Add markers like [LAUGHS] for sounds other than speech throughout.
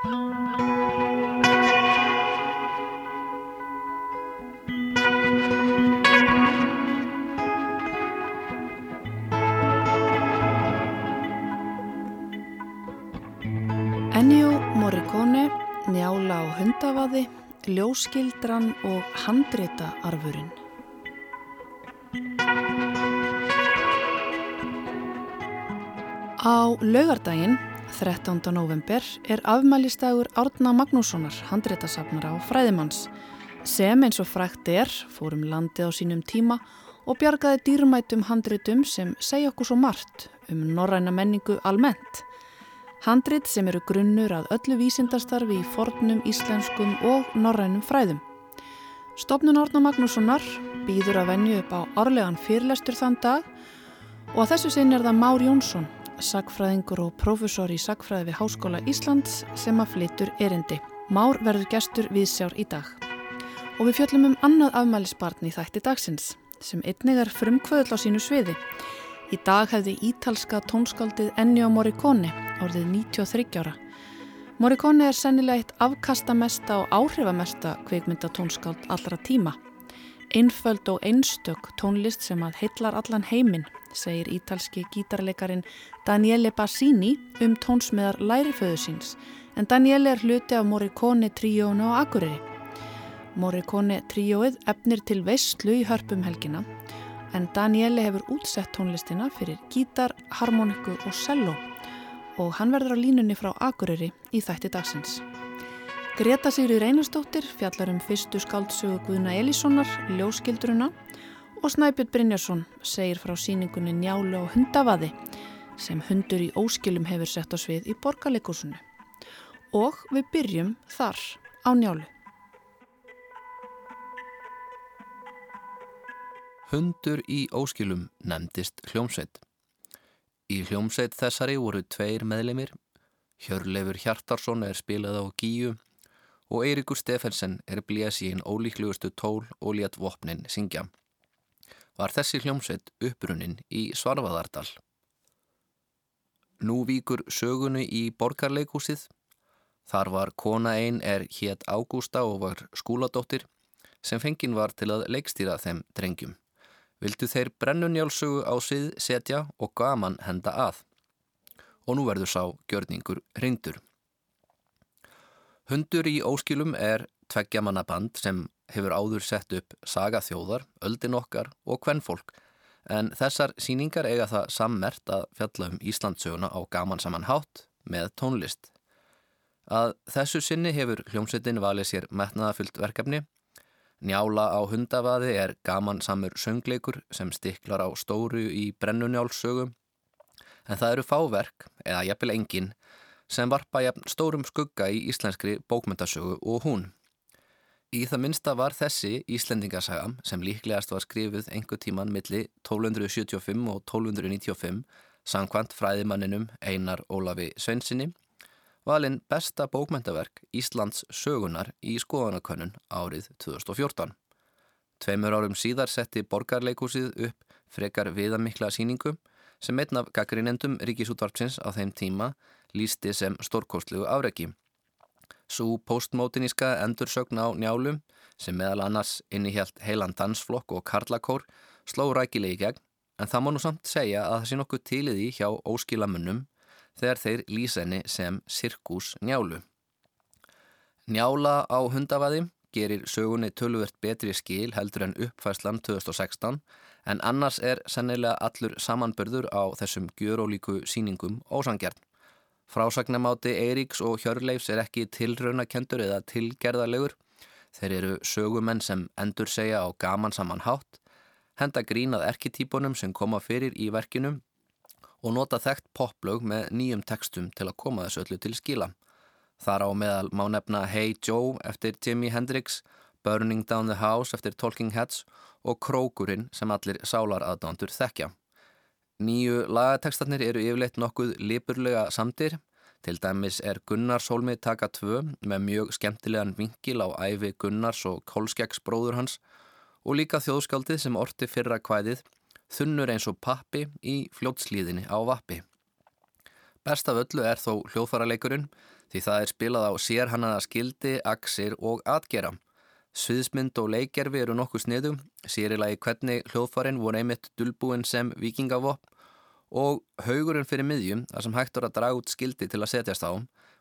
Ennio Morricone, Njála á hundavaði, Ljóskildran og Handrita arfurinn. Á laugardaginn, 13. november, er afmælistagur Árna Magnússonar, handréttasafnara og fræðimanns, sem eins og frækt er, fórum landið á sínum tíma og bjargaði dýrmætum handréttum sem segja okkur svo margt um norræna menningu almennt. Handrét sem eru grunnur að öllu vísindastarfi í fornum, íslenskum og norrænum fræðum. Stopnun Árna Magnússonar býður að venju upp á árlegan fyrirlestur þann dag og að þessu sinn er það Már Jónsson sagfræðingur og profesor í sagfræði við Háskóla Íslands sem að flytur erindi. Már verður gestur við sjár í dag. Og við fjöllum um annað afmælisbarn í þætti dagsins sem einnig er frumkvöðl á sínu sviði. Í dag hefði ítalska tónskaldið Ennio Morricone orðið 93 ára. Morricone er sennilega eitt afkastamesta og áhrifamesta kveikmyndatónskald allra tíma. Einföld og einstök tónlist sem að heillar allan heiminn segir ítalski gítarleikarin Daniele Bassini um tónsmiðar læriföðu síns en Daniele er hluti af Morricone tríónu á Akureyri. Morricone tríóið efnir til veistlu í hörpum helgina en Daniele hefur útsett tónlistina fyrir gítar, harmoniku og cello og hann verður á línunni frá Akureyri í þætti dagsins. Greta Sigri Reynarstóttir fjallar um fyrstu skáldsögu Guðna Elíssonar, Ljóskildruna og Snæbjörn Brynjarsson segir frá síningunni Njálu og hundavaði sem hundur í óskilum hefur sett á svið í borgarleikursunu. Og við byrjum þar á Njálu. Hundur í óskilum nefndist hljómsveit. Í hljómsveit þessari voru tveir meðlemið, Hjörleifur Hjartarsson er spilað á gíu og Eirikur Stefensen er í einn ólíklugustu tól og létt vopnin syngja var þessi hljómsveit upprunnin í Svarfaðardal. Nú víkur sögunu í borgarleikúsið. Þar var kona einn er hétt Ágústa og var skúladóttir sem fengin var til að leikstýra þeim drengjum. Vildu þeir brennunjálsögu á svið setja og gaman henda að. Og nú verður sá gjörningur reyndur. Hundur í óskilum er tveggjamanaband sem hefur áður sett upp saga þjóðar, öldin okkar og kvennfólk en þessar síningar eiga það sammert að fjalla um Íslandsöguna á gaman saman hátt með tónlist. Að þessu sinni hefur hljómsveitin valið sér metnaðafyllt verkefni. Njála á hundavaði er gaman samur söngleikur sem stiklar á stóru í brennunjálssögum en það eru fáverk, eða jafnvel engin, sem varpa jafn stórum skugga í íslenskri bókmyndasögu og hún. Í það minsta var þessi Íslendingasaga sem líklegast var skrifið einhver tíman milli 1275 og 1295 samkvæmt fræðimanninum Einar Ólafi Sveinsinni valinn besta bókmentaverk Íslands sögunar í skoðanakönnun árið 2014. Tveimur árum síðar setti borgarleikúsið upp frekar viðamikla síningu sem einn af gaggrinendum Ríkisútvarpsins á þeim tíma lísti sem stórkostlegu afreki. Svo postmótiníska endursögn á njálum sem meðal annars innihjalt heilan dansflokk og karlakór sló rækilegi gegn en það má nú samt segja að það sé nokkuð tiliði hjá óskilamunnum þegar þeir lýsenni sem sirkus njálu. Njála á hundavaði gerir sögunni tölvert betri skil heldur en uppfæslan 2016 en annars er sennilega allur samanbörður á þessum gjörólíku síningum ósangjart. Frásagnamáti Eiríks og Hjörleifs er ekki tilraunakendur eða tilgerðarlegur. Þeir eru sögumenn sem endur segja á gaman saman hátt, henda grínað erketýpunum sem koma fyrir í verkinum og nota þekkt poplög með nýjum textum til að koma þessu öllu til skíla. Þar á meðal má nefna Hey Joe eftir Jimi Hendrix, Burning Down the House eftir Talking Heads og Krókurinn sem allir sálaraðdándur þekkja. Nýju lagatekstarnir eru yfirleitt nokkuð lipurlega samtir. Til dæmis er Gunnars Holmi taka tvö með mjög skemmtilegan vingil á æfi Gunnars og Kolskjags bróður hans og líka þjóðskaldið sem orti fyrra kvæðið þunnur eins og pappi í fljótslíðinni á vappi. Best af öllu er þó hljóðfæraleikurinn því það er spilað á sérhannaða skildi, aksir og atgera. Sviðsmynd og leikgerfi eru nokkuð sniðum, sérilagi hvernig hljóðfarin voru einmitt dulbúin sem vikingavopp og haugurinn fyrir miðjum, þar sem hægt voru að draga út skildi til að setjast á,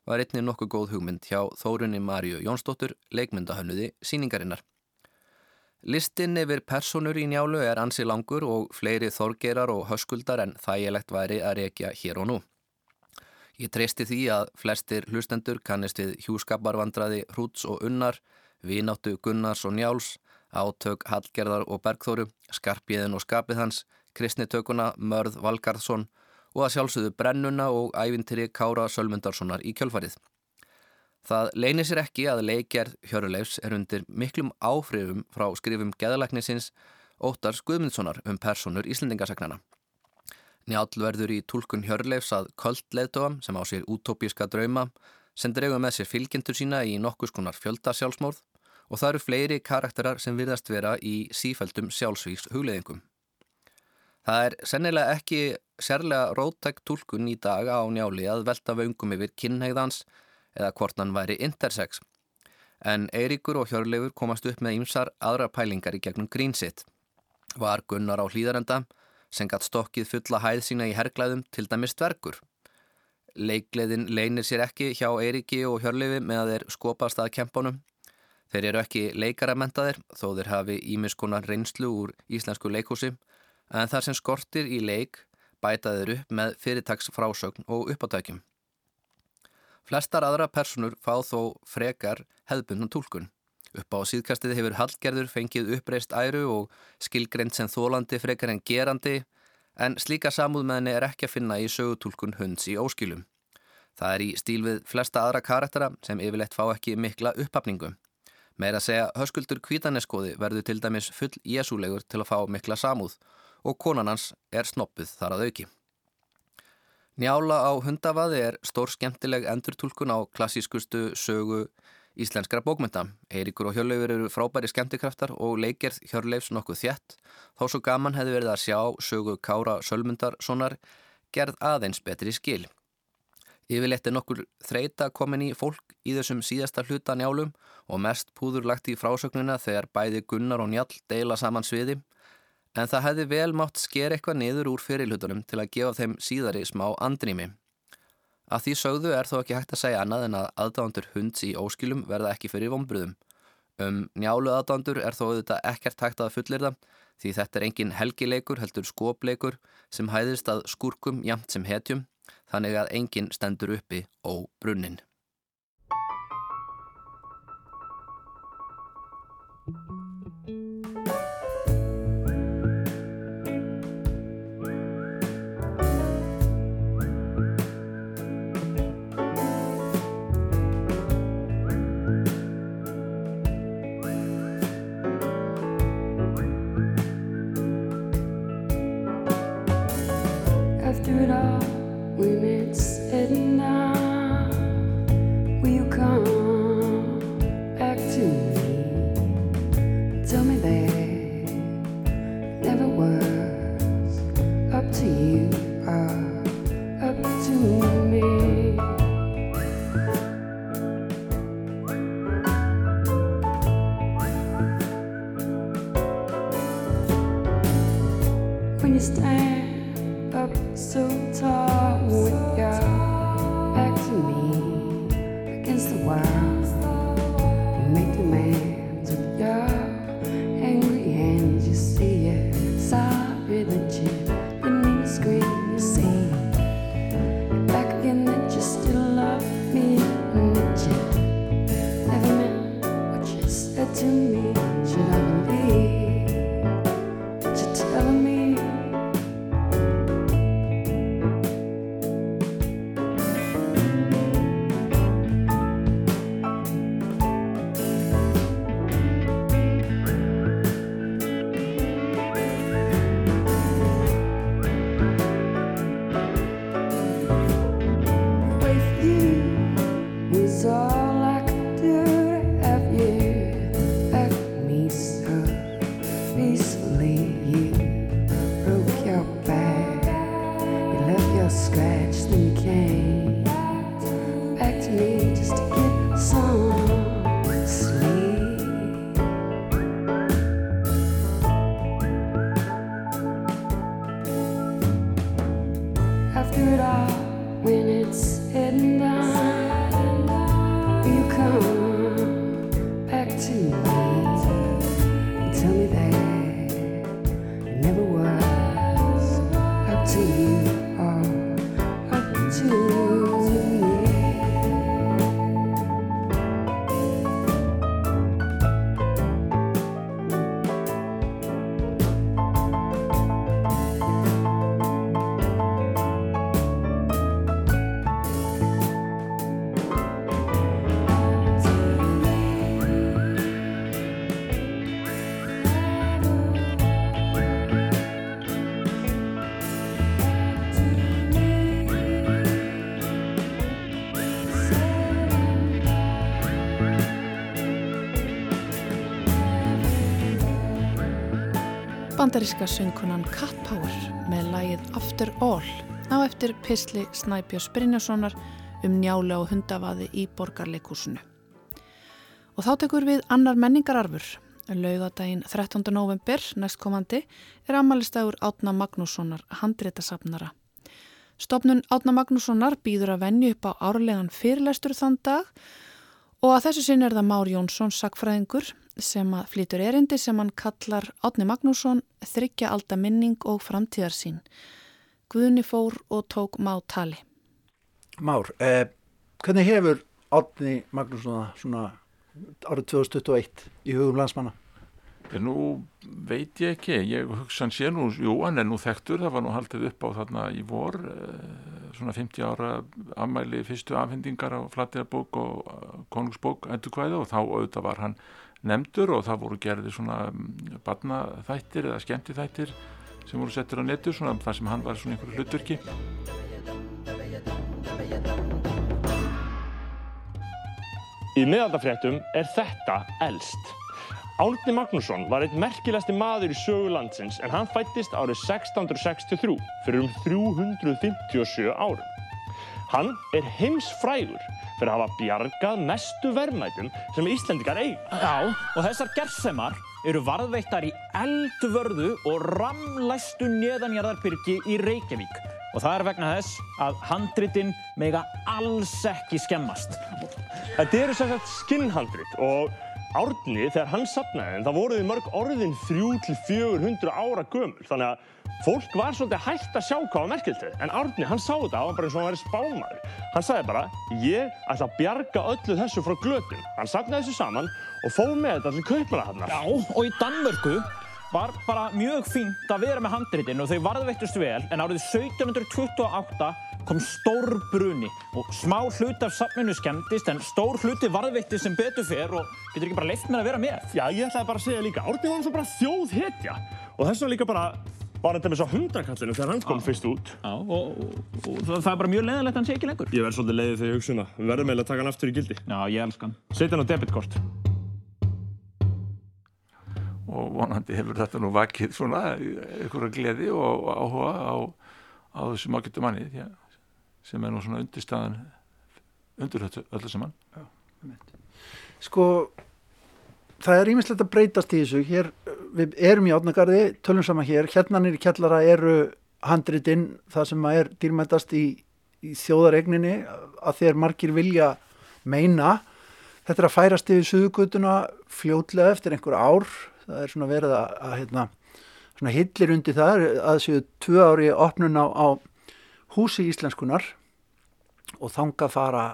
var einnig nokkuð góð hugmynd hjá Þórunni Marju Jónsdóttur, leikmyndahönnuði síningarinnar. Listin yfir personur í njálu er ansi langur og fleiri þorgerar og höskuldar en þægilegt væri að rekja hér og nú. Ég treysti því að flestir hlustendur kannist við hjúskaparvandraði Hrúts og Unnar, Vínáttu Gunnars og Njáls, Átök Hallgerðar og Bergþóru, Skarpiðin og Skapið hans, Kristnitökuna Mörð Valgarðsson og að sjálfsögðu Brennuna og ævintiri Kára Sölmundarssonar í kjölfarið. Það leynir sér ekki að leikjarð Hjörleifs er undir miklum áfrifum frá skrifum geðalæknisins Óttars Guðmundssonar um personur Íslendingasagnana. Njál verður í tólkun Hjörleifs að köldleðdóam sem á sér útópíska drauma sem dreyga með sér fylgjendur sína í nokkus konar fjöldasjálfsmórð og það eru fleiri karakterar sem virðast vera í sífældum sjálfsvíks hugleðingum. Það er sennilega ekki sérlega róttækt tólkun í dag á njáli að velta vöngum yfir kynhegðans eða hvort hann væri intersex. En Eiríkur og Hjörleifur komast upp með ýmsar aðra pælingar í gegnum grínsitt. Var Gunnar á hlýðarenda sem gatt stokkið fulla hæð sína í herrglæðum til dæmis dvergur. Leikleðin leinir sér ekki hjá Eiríki og Hjörleifi með að þeir skopast að kempunum. Þeir eru ekki leikaramentaðir þó þeir hafi ímiskonar reynslu úr íslensku leikhúsi en þar sem skortir í leik bætaður upp með fyrirtags frásögn og uppátækjum. Flestar aðra personur fá þó frekar hefðbundum tólkun. Upp á síðkastið hefur Hallgerður fengið uppreist æru og skilgreynd sem þólandi frekar en gerandi en slíka samúðmenni er ekki að finna í sögutúlkun hunds í óskilum. Það er í stíl við flesta aðra karaktera sem yfirleitt fá ekki mikla upphafningu. Meira að segja höskuldur kvítaneskoði verður til dæmis full jésúlegur til að fá mikla samúð og konan hans er snoppuð þar að auki. Njála á hundavaði er stór skemmtileg endurtúlkun á klassískustu sögu íslenskra bókmynda. Eiríkur og Hjörleifur eru frábæri skemmtikraftar og leikgerð Hjörleifs nokkuð þjætt. Þó svo gaman hefði verið að sjá sögu Kára Sölmundarssonar gerð aðeins betri skil. Yfirleitt er nokkur þreita komin í fólk í þessum síðasta hluta njálum og mest púður lagt í frásögnuna þegar bæði Gunnar og Njál deila saman sviði. En það hefði vel mátt sker eitthvað niður úr fyrirlutunum til að gefa þeim síðari smá andrými. Að því sögðu er þó ekki hægt að segja annað en að aðdándur hunds í óskilum verða ekki fyrir vonbröðum. Um njálu aðdándur er þó auðvitað ekkert hægt að fullir það því þetta er engin helgileikur heldur skopleikur sem hæðist að skúrkum jamt sem hetjum þannig að engin stendur uppi ó brunnin. you come? Bandaríska söngkunan Cat Power með lægið After All á eftir Pisli Snæbjörns Brynjasonar um njála og hundavaði í borgarleikúsinu. Og þá tekur við annar menningararfur. Laugadaginn 13. november næstkomandi er amalistægur Átna Magnússonar handréttasafnara. Stopnun Átna Magnússonar býður að venju upp á árlegan fyrirlæstur þann dag og að þessu sinn er það Már Jónsson, sakfræðingur, sem að flýtur erindi sem hann kallar Átni Magnússon þryggja alda minning og framtíðarsín. Guðni fór og tók má tali. Már, eh, hvernig hefur Átni Magnússon svona árið 2021 í hugum landsmanna? Nú veit ég ekki, ég hugsa hann sé nú, jú hann er nú þekktur, það var nú haldið upp á þarna í vor, eh, svona 50 ára afmæli fyrstu afhendingar á Flattiðarbók og eh, Konungsbók endur hvaðið og þá auðvitað var hann nefndur og það voru gerði svona mm, barnaþættir eða skemmtiþættir sem voru settir á netu svona þar sem hann var svona einhverju hlutverki Í miðaldafréttum er þetta elst. Árni Magnússon var einn merkilegsti maður í sögu landsins en hann fættist árið 1663 fyrir um 357 árum. Hann er heimsfrægur fyrir að hafa bjargað mestu verðmætum sem Íslendikar eig. Já, og þessar gerðsemar eru varðveittar í eldvörðu og ramlæstu neðanjarðarbyrgi í Reykjavík. Og það er vegna þess að handritinn mega alls ekki skemmast. Þetta eru sagt skinnhandrit og Árni, þegar hann sapnaði, það voruði mörg orðin 3-400 ára gömul. Þannig að fólk var svolítið hægt að sjá hvað var merkildið. En Árni, hann sá þetta, hann var bara eins og hann væri spámaður. Hann sagði bara, ég ætla að bjarga öllu þessu frá glötun. Hann sapnaði þessu saman og fóð með þetta til kaupmannahafnar. Já, og í Danmörku var bara mjög fínt að vera með handritin og þau varðveittust vel, en árið 1728 kom stór bruni og smá hlut af safninu skemmtist en stór hluti varðveitti sem betur fer og getur ekki bara leift með að vera með. Já, ég ætlaði bara að segja líka, Árni var eins og bara þjóð hetja og þess vegna líka bara var þetta með svo hundrakallinu þegar hann kom fyrst út. Já, og, og, og það er bara mjög leiðilegt að hann sé ekki lengur. Ég verð svolítið leiðið þegar ég hugsa um það. Við verðum eiginlega að taka hann aftur í gildi. Já, ég elska hann. Setja hann á debitkort. Og vonandi hefur þetta nú vakið svona einhverja gleði og áhuga á, á þessum ágættu manni. Já sem er nú svona undirstaðan undir öllu saman. Já, Sko það er ímislegt að breytast í þessu. Hér, við erum í átnagarði tölum saman hér, hérna nýri kjallara eru handritinn, það sem er dýrmætast í, í þjóðaregninni að þeir margir vilja meina, þetta er að færast yfir suðugutuna fljótlega eftir einhver ár, það er svona verið að, að hérna, svona hillir undir það að séu tvö ári opnun á, á húsi íslenskunar og þanga fara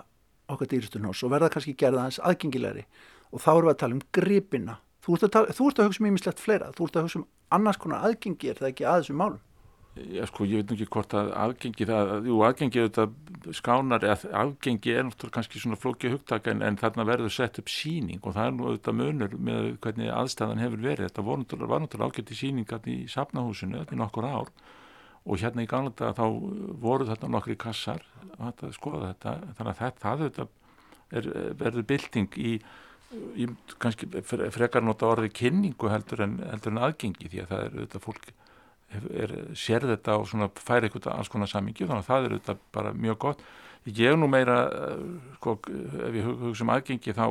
okkar dýristunhós og verða kannski gerða hans aðgengilegri. Og þá erum við að tala um gripina. Þú ert að, þú ert að hugsa um ímislegt fleira. Þú ert að hugsa um annars konar aðgengi er það ekki að þessum málum? Já sko ég veit ekki hvort að aðgengi það, jú aðgengi auðvitað skánar eða aðgengi er náttúrulega kannski svona flókið hugtaka en, en þarna verður sett upp síning og það er nú auðvitað munur með hvernig aðstæðan hefur verið. Þetta var náttúrulega ágætti síningat í safnahúsinu þetta í nokkur ár og hérna í gamla dag þá voru þetta nokkri kassar að skoða þetta. Þannig að þetta, það þetta er, verður bylting í, í kannski frekar nota orði kynningu heldur en, heldur en aðgengi því að það er auðvitað fólk er, sér þetta og svona færi eitthvað alls konar samingi þannig að það er auðvitað bara mjög gott. Ég er nú meira sko, ef ég hugsa um aðgengi þá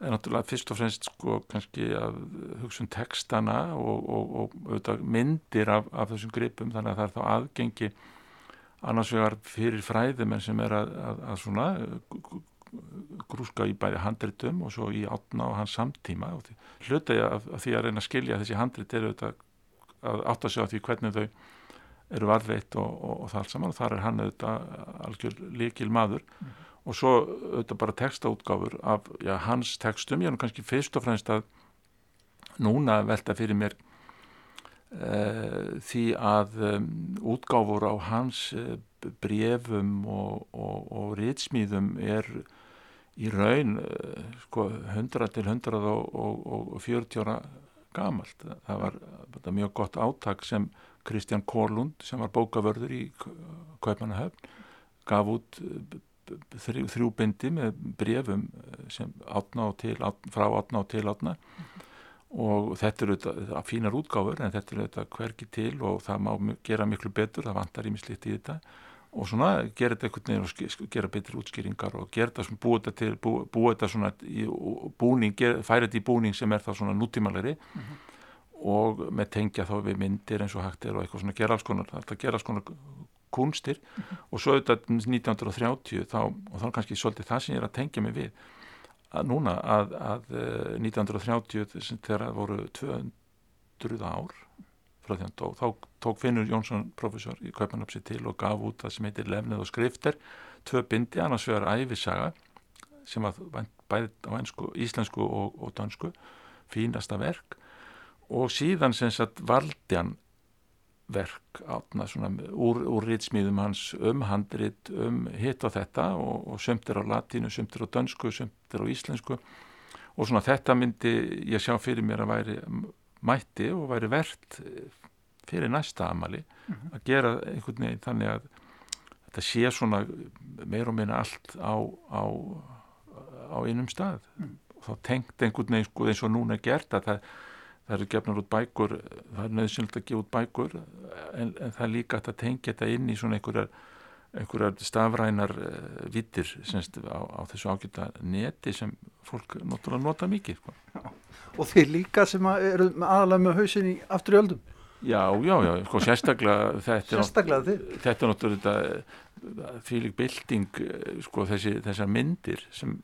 er náttúrulega fyrst og fremst sko kannski að hugsa um textana og, og, og auðvitað, myndir af, af þessum gripum þannig að það er þá aðgengi annars vegar fyrir fræðumenn sem er að, að, að svona grúska í bæði handritum og svo í átna og hans samtíma. Og hluta ég að, að því að reyna að skilja þessi handrit eru auðvitað að átta sig á því hvernig þau eru varðveitt og, og, og það allt saman. Og þar er hann auðvitað algjör líkil maður mm. Og svo auðvitað bara textaútgáfur af já, hans textum, ég er nú kannski fyrst og fremst að núna velta fyrir mér uh, því að um, útgáfur á hans uh, brefum og, og ritsmýðum er í raun uh, sko 100 til 140 ára gamalt. Það var það mjög gott áttak sem Kristján Kórlund sem var bókavörður í Kaupanahöfn gaf út eh, þrjú, þrjú bindi með brefum eh, sem átna og til, átna, frá átna og til átna og þetta eru þetta fínar útgáfur en þetta eru þetta hverki til og það má gera miklu betur, það vantar ímislitt í þetta. Og svona gera þetta einhvern veginn og gera betri útskýringar og gera þetta svona, búa þetta til, búa, búa þetta svona í búning, færa þetta í búning sem er það svona nútímalari mm -hmm og með tengja þá við myndir eins og hægt er og eitthvað svona gera alls konar, alltaf gera alls konar kunstir -hmm. og svo auðvitað 1930 þá, og þá er kannski svolítið það sem ég er að tengja mig við að núna að, að 1930 eh, þegar það voru 200 ár frá því hann dó, þá tók Finnur Jónsson professor í Kaupanöpsi til og gaf út það sem heitir Lefnið og skrifter tvö bindi, annars vegar æfisaga sem var bæðið á einsku, íslensku og, og dansku fínasta verk og síðan sem sagt valdi hann verk átna svona úr, úr ritsmíðum hans um handrit, um hitt og þetta og, og sömtir á latínu, sömtir á dönsku, sömtir á íslensku og svona þetta myndi ég sjá fyrir mér að væri mætti og væri verðt fyrir næsta amali mm -hmm. að gera einhvern veginn þannig að þetta sé svona meir og minna allt á, á, á einum stað mm. og þá tengt einhvern veginn sko eins og núna er gert að það það eru gefnar út bækur það er nöðsynlegt að gefa út bækur en, en það er líka að tengja þetta inn í svona einhverjar, einhverjar stafrænar uh, vittir semst, á, á þessu ágjöta neti sem fólk náttúrulega nota mikið sko. og þeir líka sem eru aðalega með hausin í aftur í öldum? Já, já, já, sko sérstaklega þetta sérstaklega er, þetta lík bilding eh, sko, þessar myndir sem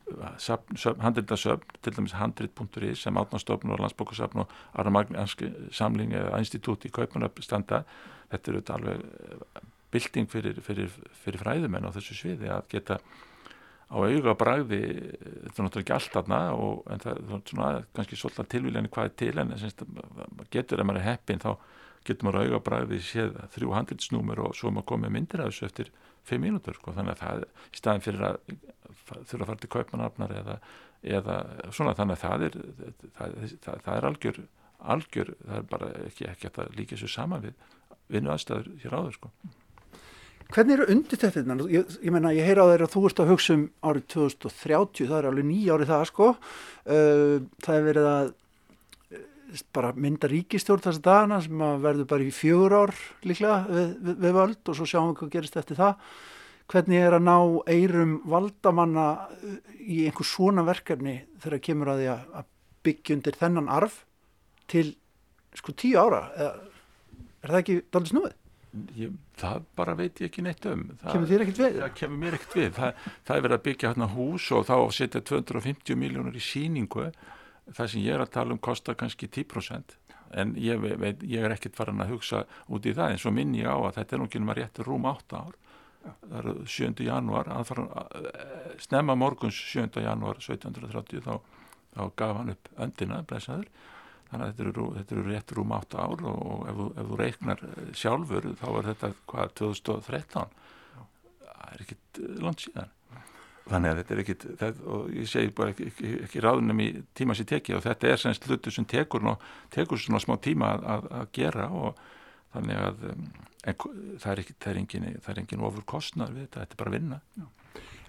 handritasöfn til dæmis handrit.is sem átnástofn og landsbókarsöfn og Arna Magnanski samling eða institut í Kaupanöpp standa þetta eru alveg eh, bilding fyrir, fyrir, fyrir fræðumenn á þessu sviði að geta á auga bræði þetta er náttúrulega ekki allt aðna en það er svona kannski svolítið tilvíljani hvað er til en það getur ef maður er heppin þá getur maður auga bræði séð þrjú handritsnúmer og svo maður komið myndir af þessu eftir fimm mínútur sko, þannig að það í staðin fyrir að þurfa að fara til kaupmanafnar eða, eða svona þannig að það er það, það, það er algjör algjör, það er bara ekki, ekki að líka þessu sama við vinnu aðstæður hér áður sko Hvernig eru undir þetta? Ég, ég menna, ég heyra á þeirra að þú ert að hugsa um árið 2030, það er alveg nýja árið það sko uh, það er verið að bara mynda ríkistjórn þess að dana sem að verður bara í fjögur ár líklega við, við, við völd og svo sjáum við hvað gerist eftir það. Hvernig er að ná eirum valdamanna uh, í einhvers svona verkefni þegar kemur að því að byggja undir þennan arf til sko tíu ára? Er, er það ekki doldið snúið? Ég, það bara veit ég ekki neitt um. Það, kemur þér ekkert við? það kemur mér ekkert við. Það, það er verið að byggja hérna hús og þá setja 250 miljónur í síningu það sem ég er að tala um kostar kannski 10% en ég, veit, ég er ekkert farin að hugsa út í það en svo minn ég á að þetta er núkynum að réttu rúm 8 ár það eru 7. januar snemma morguns 7. januar 1730 þá, þá gaf hann upp öndina blessaður þannig að þetta eru, þetta eru rétt rúm 8 ár og, og ef, ef þú reiknar eh, sjálfur þá er þetta hvað 2013 það er ekkit eh, langt síðan þannig að þetta er ekkit þetta, og ég segi bara ekki, ekki, ekki ráðunum í tíma sem tekið og þetta er semst hlutu sem tekur, ná, tekur svona smá tíma að, að, gera og þannig að um, en, það er ekki, það er engin, það er engin ofur kostnar við þetta, þetta er bara að vinna Já.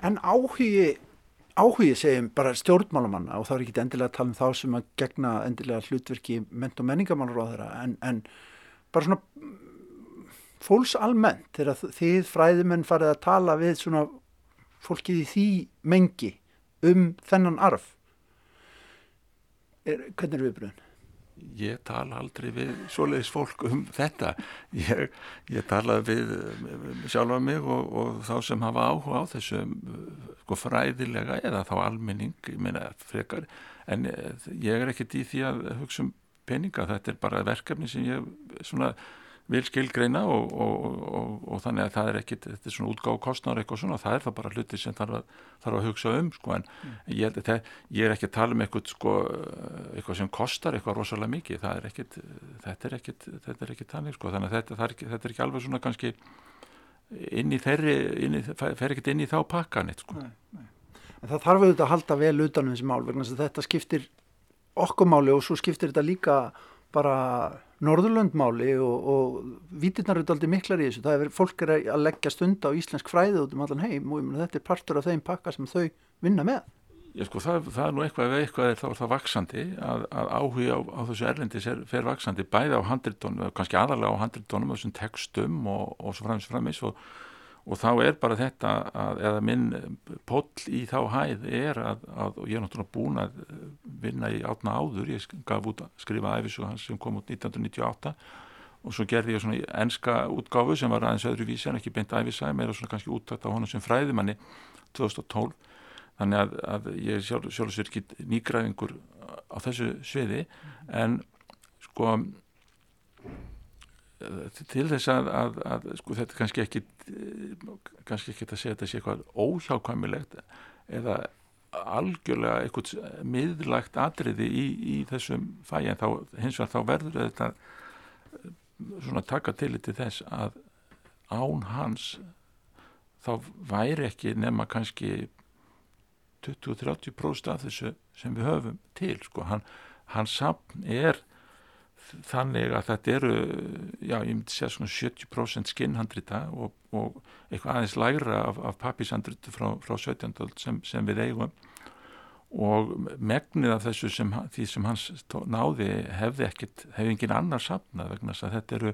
En áhugi áhugið segjum bara stjórnmálamanna og þá er ekki endilega að tala um þá sem að gegna endilega hlutverki ment og menningamannur á þeirra en, en bara svona fólks almennt þegar þið fræðimenn farið að tala við svona fólkið í því mengi um þennan arf. Er, hvernig er viðbröðin? Ég tala aldrei við svoleiðis fólk um þetta. Ég, ég tala við sjálfa mig og, og þá sem hafa áhuga á þessu sko, fræðilega eða þá almenning meina frekar. En eh, ég er ekkert í því að hugsa um peninga, þetta er bara verkefni sem ég svona vil skilgreina og, og, og, og þannig að það er ekkit, þetta er svona útgáð kostnáður eitthvað svona, það er það bara hluti sem þarf að, þarf að hugsa um sko en mm. ég, það, ég er ekki að tala um eitthvað sko, eitthvað sem kostar eitthvað rosalega mikið, það er ekkit þetta er ekkit, þetta er ekkit þannig sko þannig að þetta, er ekki, þetta er ekki alveg svona kannski inn í þeirri inn í, fer ekkit inn í þá pakkanit sko nei, nei. En það þarf auðvitað að halda vel utanum þessi mál vegna þess að þetta skiptir okkur máli og svo skiptir þetta líka bara Norðurlöndmáli og, og vítirnar eru aldrei miklar í þessu. Það er fólk er að leggja stund á íslensk fræði út um allan heim og þetta er partur af þeim pakka sem þau vinna með. Já sko það, það er nú eitthvað ef eitthvað er þá er það vaksandi að, að áhuga á, á þessu erlendis er, fer vaksandi bæði á handritónum, kannski aðalega á handritónum og þessum textum og, og svo framins framins og og þá er bara þetta að, eða minn poll í þá hæð er að, að og ég er náttúrulega búin að vinna í átna áður, ég gaf út að skrifa æfisug hans sem kom út 1998 og svo gerði ég svona enska útgáfu sem var aðeins öðru vísi en ekki beint æfisæg, meira svona kannski úttækt á honum sem fræðimanni 2012 þannig að, að ég sjálf, sjálfsverkið nýgræðingur á þessu sviði. En sko til þess að, að, að sko þetta kannski ekki kannski ekki að segja þetta sé eitthvað óhjákvæmilegt eða algjörlega eitthvað miðlagt atriði í, í þessum fæi en þá hins vegar þá verður þetta svona taka til til þess að án hans þá væri ekki nema kannski 20-30% af þessu sem við höfum til sko. Hann, hans sapn er þannig að þetta eru já, ég myndi segja svona 70% skinnhandrita og, og eitthvað aðeins lægra af, af pappishandritu frá, frá 17. Sem, sem við eigum og megnið af þessu sem, því sem hans náði hefði ekkit, hefði engin annar safnað vegna þess að þetta eru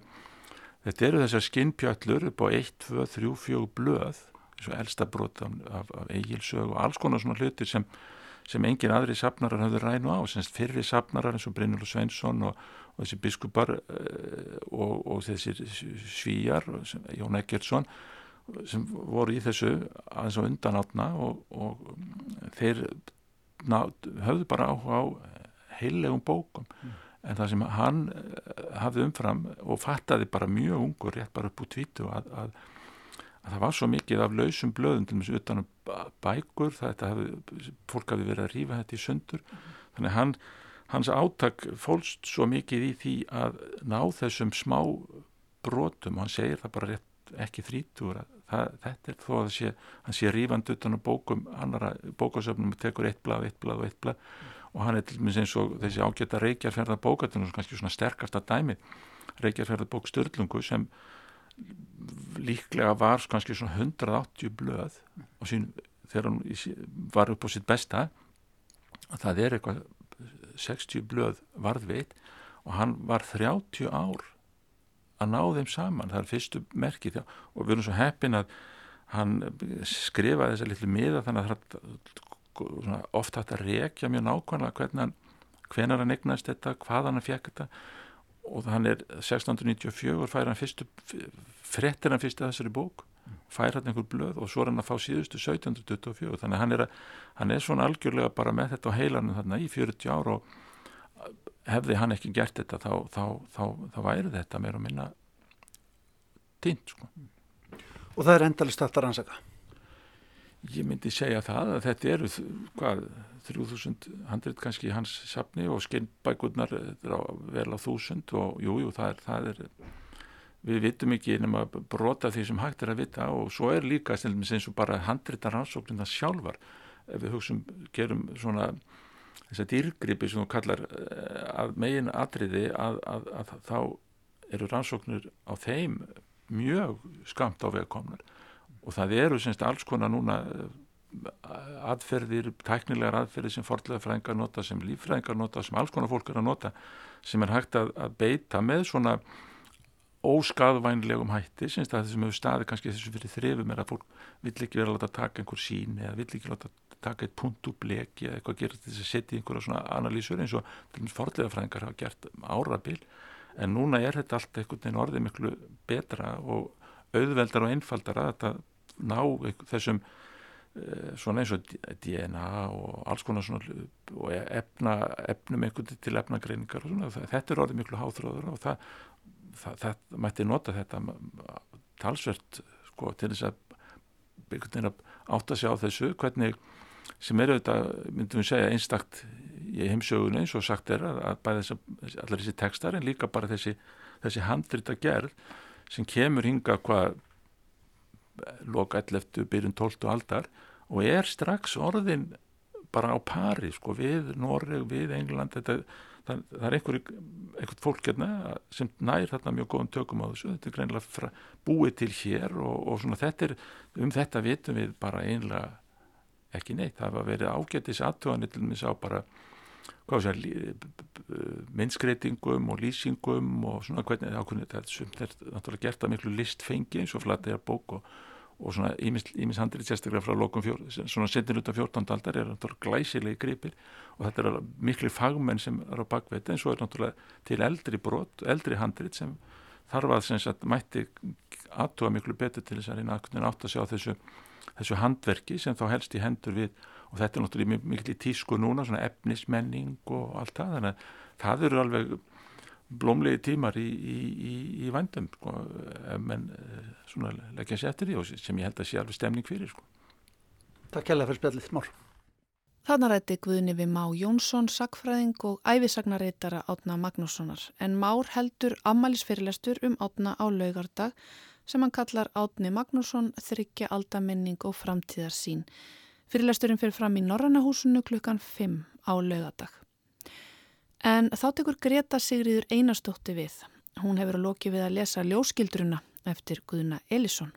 þetta eru þessar skinnpjöllur upp á 1, 2, 3, 4 blöð eins og elsta brot af, af, af eigilsög og alls konar svona hlutir sem sem engin aðri safnarar hafði rænu á, semst fyrri safnarar eins og Brynjólf Sveinsson og, og þessi biskupar uh, og, og þessi svíjar, Jón Eggertsson sem voru í þessu aðeins á undanátna og, og þeir ná, höfðu bara áhuga á heilegum bókum mm. en það sem hann eh, hafði umfram og fattaði bara mjög ungur rétt bara upp úr tvítu að að það var svo mikið af lausum blöðum til þessu utanum bækur þetta hefði, fólk hafi verið að rýfa þetta í sundur. Þannig hann, hans áttak fólst svo mikið í því að ná þessum smá brotum og hann segir það bara rétt ekki þrítur það, þetta er þó að sé, hann sé rýfand utanum bókum annara bókasöfnum og tekur eitt blað, eitt blað og eitt blað. Og hann er til dæmis eins og þessi ágæta reykjarferða bókatunum, kannski svona sterkasta dæmi reykjarferða bók Sturlungu sem líklega var kannski svona 180 blöð sín þegar hann var upp á sitt besta. Það er eitthvað 60 blöð varðveit og hann var 30 ár að ná þeim saman, það er fyrstu merki og við erum svo heppin að hann skrifaði þessa litlu miða þannig að ofta hægt að rekja mjög nákvæmlega hvernig hann, hvenar hann eignast þetta, hvað hann fekk þetta og hann er 1694 fær hann fyrstu frettir hann fyrst að þessari bók fær hann einhver blöð og svo er hann að fá síðustu 1724 þannig að hann er, að, hann er svona algjörlega bara með þetta á heilanum þarna í 40 ár og hefði hann ekki gert þetta þá, þá, þá, þá væri þetta meira að minna tínt sko. Og það er endalist að rannsaka? Ég myndi segja það að þetta eru hvað 3000 handrit kannski í hans sapni og skinnbækurnar á vel á 1000 og jújú jú, það, það er við vitum ekki nema brota því sem hægt er að vita og svo er líka eins og bara handritar rannsóknina sjálfar. Ef við hugsun, gerum svona þess að dýrgripi sem þú kallar eh, að megin atriði að, að, að, að þá eru rannsóknir á þeim mjög skamt á vegkomnar og það eru semst alls konar núna aðferðir, tæknilegar aðferðir sem forðlega fræðingar nota, sem líffræðingar nota sem alls konar fólk er að nota sem er hægt að, að beita með svona óskaðvænlegum hætti sem það sem hefur staði kannski þessu fyrir þrefum er að fólk vill ekki vera að láta taka einhver sín eða vill ekki láta taka eitt punkt úr bleki eða eitthvað að gera til þess að setja einhverja svona analýsur eins og forðlega fræðingar hafa gert árabil. En núna er þetta allt einhvern veginn orðið miklu betra og auðveldar og einfaldar að þetta ná þessum eh, svona eins og DNA og alls konar svona og efna, efnum einhvern til efnagreiningar og svona. Þetta er orðið miklu háþróður og það, það, það mætti nota þetta talsvert sko til þess að átt að sjá þessu hvernig sem eru þetta, myndum við segja, einstakt í heimsögunni eins og sagt er að, að bæða þess, allar þessi textar en líka bara þessi, þessi handrita gerð sem kemur hinga hvað loka 11. byrjun 12. aldar og er strax orðin bara á pari sko við Noreg, við England þetta, það, það er einhver, einhvert fólk hérna sem nær þarna mjög góðum tökum á þessu, þetta er greinlega búið til hér og, og svona þetta er um þetta vitum við bara einlega ekki neitt, það var verið ágættis aðtöðanir til þess að bara minnskreitingum og lýsingum og svona hvernig ákveðin þetta er náttúrulega gert að miklu listfengi eins og flattegar bók og, og svona ímis handrið sérstaklega frá lokum fjór, svona setin út af 14. aldar er náttúrulega glæsilegi gripir og þetta er miklu fagmenn sem er á bakveita en svo er náttúrulega til eldri brot, eldri handrið sem þarf að sem sagt mætti aðtúa miklu betur til þess að reyna að átt að sjá þessu þessu handverki sem þá helst í hendur við og þetta er náttúrulega mikil í tísku núna svona efnismenning og allt það þannig að það eru alveg blómlegi tímar í, í, í, í vandum sko, menn eh, svona leggja sér eftir því og sem ég held að sé alveg stemning fyrir sko. Takk hella fyrir spjallið, Mór Þannig rætti Guðni við Má Jónsson, sakfræðing og æfisagnarreitara Átna Magnússonar en Már heldur ammælisfyrirlestur um Átna á laugardag sem hann kallar Átni Magnússon þryggja aldamenning og framtíðarsín. Fyrirlesturinn fyrir fram í Norrannahúsinu klukkan 5 á laugadag. En þá tekur Greta Sigriður einastótti við. Hún hefur að loki við að lesa ljóskildruna eftir Guðuna Elisson.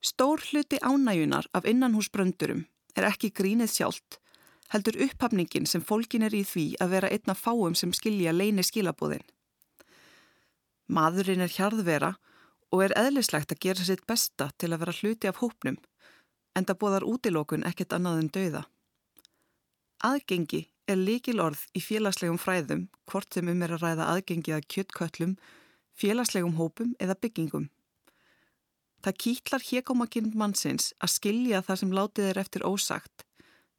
Stór hluti ánæjunar af innanhúsbröndurum er ekki grínið sjálft, heldur upphafningin sem fólkin er í því að vera einna fáum sem skilja leini skilabóðin. Maðurinn er hjarðvera og er eðlislegt að gera sitt besta til að vera hluti af hópnum, en það bóðar útilókun ekkert annað en dauða. Aðgengi er líkil orð í félagslegum fræðum, hvort sem um er að ræða aðgengi að kjöttköllum, félagslegum hópum eða byggingum. Það kýtlar hérkomakinn mannsins að skilja það sem látið er eftir ósagt,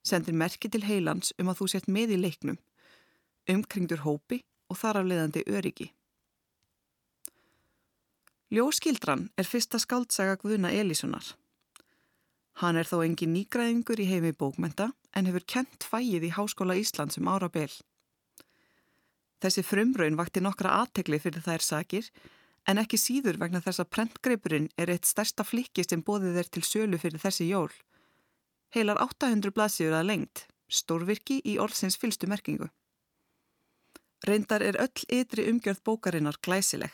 sendir merki til heilans um að þú sett með í leiknum, umkringdur hópi og þar af leiðandi öryggi. Ljóskildran er fyrsta skáldsaga Guðuna Elíssonar. Hann er þó engin nýgræðingur í heimi bókmenta en hefur kent fæið í Háskóla Íslands um ára beil. Þessi frumraun vakti nokkra aðtegli fyrir þær sakir en ekki síður vegna þess að prentgreipurinn er eitt stærsta flikki sem bóðið er til sölu fyrir þessi jól. Heilar 800 blaðsíður að lengt, stórvirki í orðsins fylstu merkingu. Reyndar er öll ytri umgjörð bókarinnar glæsileg.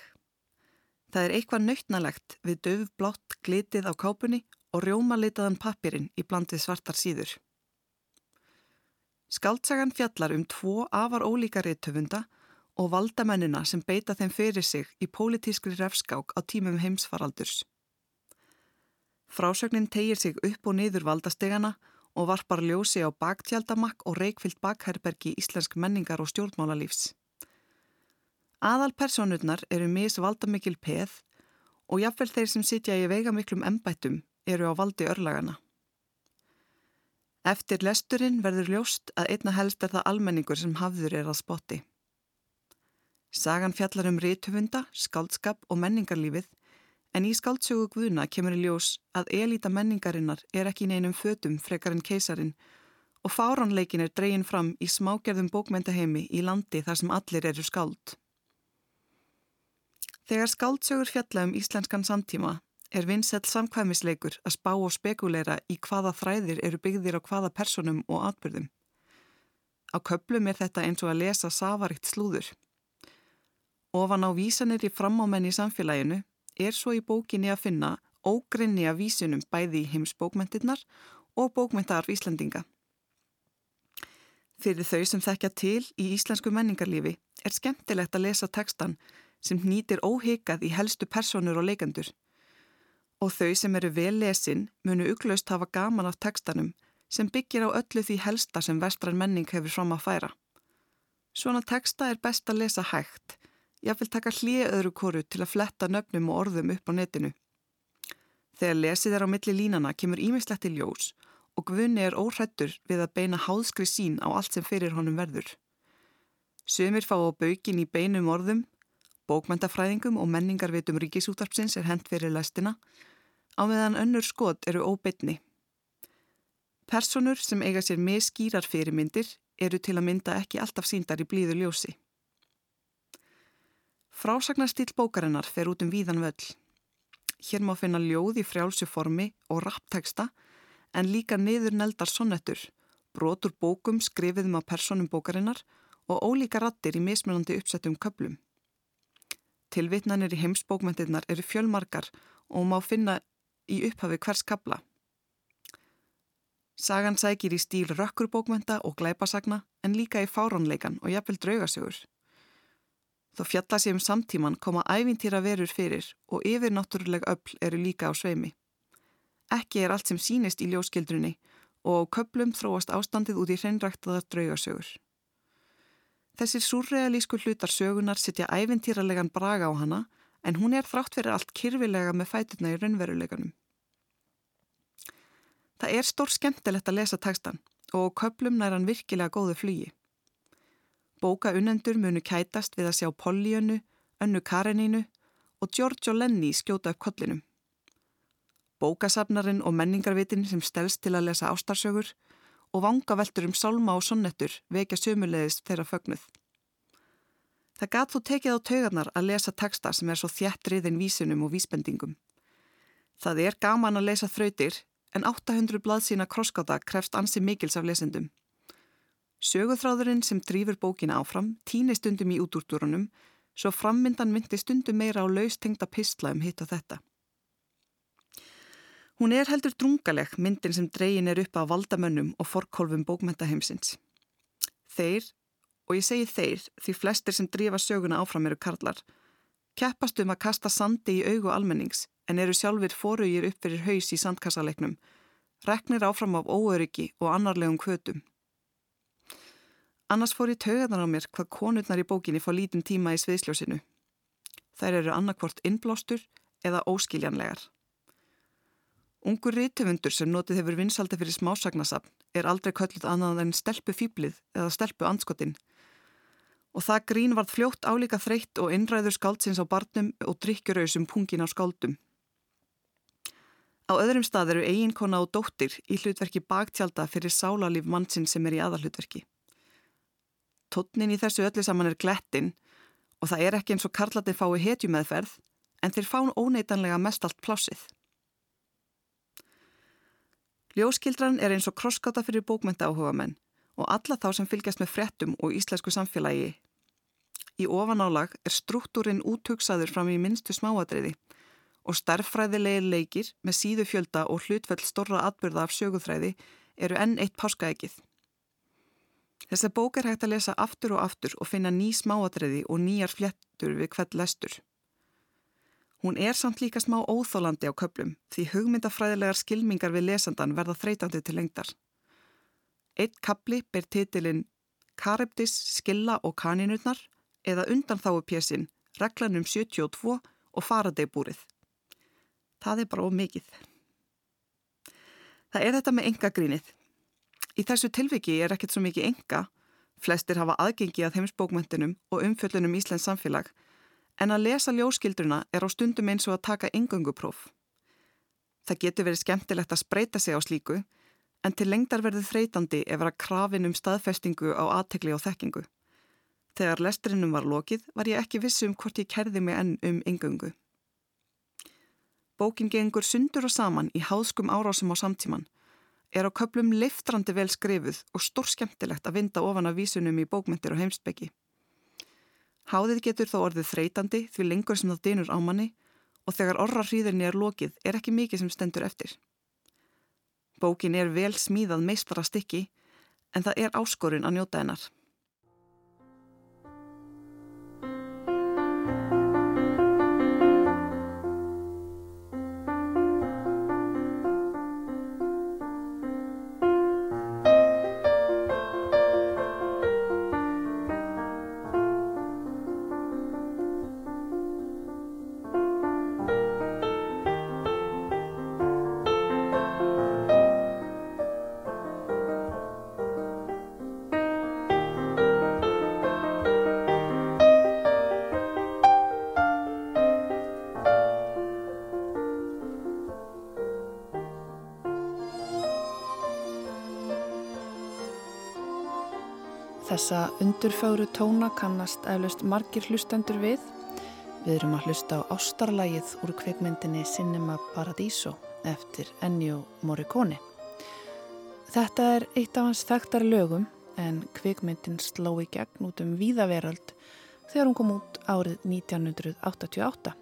Það er eitthvað nautnalegt við döfblátt glitið á kápunni og rjómalitaðan pappirinn í blandið svartar síður. Skaldsagan fjallar um tvo afar ólíka réttöfunda og valdamennina sem beita þeim fyrir sig í pólitískri refskák á tímum heimsfaraldurs. Frásögnin tegir sig upp og niður valdastegana og varpar ljósi á baktjaldamakk og reikfyllt bakherbergi íslensk menningar og stjórnmálalífs. Aðalpersonurnar eru misvaldamikil peð og jáfnvel þeir sem sitja í veigamiklum embættum eru á valdi örlagana. Eftir lesturinn verður ljóst að einna helst er það almenningur sem hafður er að spotti. Sagan fjallar um ríthufunda, skáldskap og menningarlífið en í skáldsögu Guðuna kemur í ljós að elita menningarinnar er ekki neinum fötum frekar en keisarin og fáránleikin er dreyin fram í smágerðum bókmentaheimi í landi þar sem allir eru skáld. Þegar skáldsögur fjalla um íslenskan samtíma er vinsett samkvæmisleikur að spá og spekuleira í hvaða þræðir eru byggðir á hvaða personum og atbyrðum. Á köplum er þetta eins og að lesa savarikt slúður. Ofan á vísanir í framámenn í samfélaginu er svo í bókinni að finna ógrinni af vísunum bæði í heimsbókmentinnar og bókmentarf Íslandinga. Fyrir þau sem þekkja til í íslensku menningarlífi er skemmtilegt að lesa tekstan sem nýtir óhyggjað í helstu personur og leikandur. Og þau sem eru vel lesin munu uglöst hafa gaman af tekstanum sem byggir á öllu því helsta sem vestran menning hefur fram að færa. Svona teksta er best að lesa hægt. Ég vil taka hlið öðru koru til að fletta nöfnum og orðum upp á netinu. Þegar lesið er á milli línana kemur ímislegt í ljós og Gvunni er óhrættur við að beina háðskri sín á allt sem fyrir honum verður. Sumir fá á baukin í beinum orðum, bókmæntafræðingum og menningarvitum ríkisútarpsins er hent fyrir lestina, á meðan önnur skot eru óbeitni. Personur sem eiga sér með skýrar fyrirmyndir eru til að mynda ekki alltaf síndar í blíðu ljósi. Frásagnarstýl bókarinnar fer út um víðan völl. Hér má finna ljóð í frjálsu formi og rappteksta en líka niður neldar sonnettur, brotur bókum skrifiðum á personum bókarinnar og ólíka rattir í mismunandi uppsettum köplum. Tilvitnanir í heimsbókmyndirnar eru fjölmarkar og má finna í upphafi hvers kabla. Sagan sækir í stíl rökkurbókmynda og glæpasagna en líka í fáránleikan og jafnvel draugasögur. Þó fjalla sér um samtíman koma ævintýra verur fyrir og yfirnáttúruleg öll eru líka á sveimi. Ekki er allt sem sínist í ljóskildrunni og á köplum þróast ástandið út í hreinræktaðar draugasögur. Þessir surrealísku hlutar sögunar setja ævintýralegan braga á hana en hún er þrátt fyrir allt kyrfilega með fæturna í raunveruleganum. Það er stór skemmtilegt að lesa tekstan og köplum nær hann virkilega góðu flugi. Bóka unnendur munu kætast við að sjá Pollyönnu, Önnu Karenínu og Giorgio Lenny skjóta upp kollinum. Bókasafnarinn og menningarvitin sem stelst til að lesa ástarsögur og vangaveltur um sálma og sonnettur vekja sömulegist þeirra fögnuð. Það gat þú tekið á taugarnar að lesa teksta sem er svo þjættriðin vísunum og vísbendingum. Það er gaman að lesa þrautir en 800 blaðsína krosskáta krefst ansi mikils af lesendum. Söguþráðurinn sem drýfur bókina áfram týni stundum í útúrtúrunum svo frammyndan myndi stundum meira á laustengda pistla um hitt og þetta. Hún er heldur drungaleg myndin sem dregin er upp á valdamönnum og forkólfum bókmentaheimsins. Þeir, og ég segi þeir því flestir sem drífa söguna áfram eru karlar, keppast um að kasta sandi í augu almennings en eru sjálfur forugir upp fyrir haus í sandkassalegnum, reknir áfram af óöryggi og annarlegum kvötum. Annars fór ég taugaðan á mér hvað konurnar í bókinni fá lítinn tíma í sviðsljósinu. Þær eru annarkvort innblástur eða óskiljanlegar. Ungur rítufundur sem notið hefur vinsaldi fyrir smásagnasafn er aldrei kölluð annað en stelpu fýblið eða stelpu anskotinn. Og það grín varð fljótt álíka þreytt og innræður skáldsins á barnum og drikkjurauðsum pungin á skáldum. Á öðrum stað eru eiginkona og dóttir í hlutverki baktjálta fyrir sálalíf mannsinn sem er í aðalhlutverki. Tótnin í þessu öllu saman er glettin og það er ekki eins og karlatinn fái hetjumeðferð en þeir fán óneitanlega mest allt plásið. Ljóskildran er eins og krosskáta fyrir bókmenta áhuga menn og alla þá sem fylgjast með frettum og íslensku samfélagi. Í ofanálag er struktúrin útugsaður fram í minnstu smáadreiði og starffræðilegir leikir með síðu fjölda og hlutfell storra atbyrða af söguþræði eru enn eitt páskaegið. Þessa bók er hægt að lesa aftur og aftur og finna ný smáadreiði og nýjar flettur við hvert lestur. Hún er samt líka smá óþólandi á köplum því hugmyndafræðilegar skilmingar við lesandan verða þreytandi til lengdar. Eitt kapli ber titilinn Karibdis, Skilla og Kaninurnar eða undanþáu pjessin Reglanum 72 og Faradeybúrið. Það er bara of mikið. Það er þetta með engagrínið. Í þessu tilviki er ekkert svo mikið enga, flestir hafa aðgengi að heimsbókmöntunum og umfjöllunum Íslands samfélag en að lesa ljóskildruna er á stundum eins og að taka yngöngupróf. Það getur verið skemmtilegt að spreita sig á slíku, en til lengdar verður þreytandi ef vera krafin um staðfestingu á aðtekli og þekkingu. Þegar lesturinnum var lokið var ég ekki vissi um hvort ég kerði mig enn um yngöngu. Bókin gengur sundur og saman í háðskum árásum á samtíman, er á köplum liftrandi vel skrifuð og stór skemmtilegt að vinda ofan af vísunum í bókmyndir og heimsbyggi. Háðið getur þó orðið þreytandi því lengur sem það dynur á manni og þegar orra hríðinni er lokið er ekki mikið sem stendur eftir. Bókin er vel smíðað meistara stykki en það er áskorun að njóta hennar. Þessa undurfögru tóna kannast eflaust margir hlustendur við. Við erum að hlusta á ástarlægið úr kveikmyndinni Cinema Paradiso eftir Ennio Morricone. Þetta er eitt af hans þekktar lögum en kveikmyndin sló í gegn út um víðaveröld þegar hún kom út árið 1988.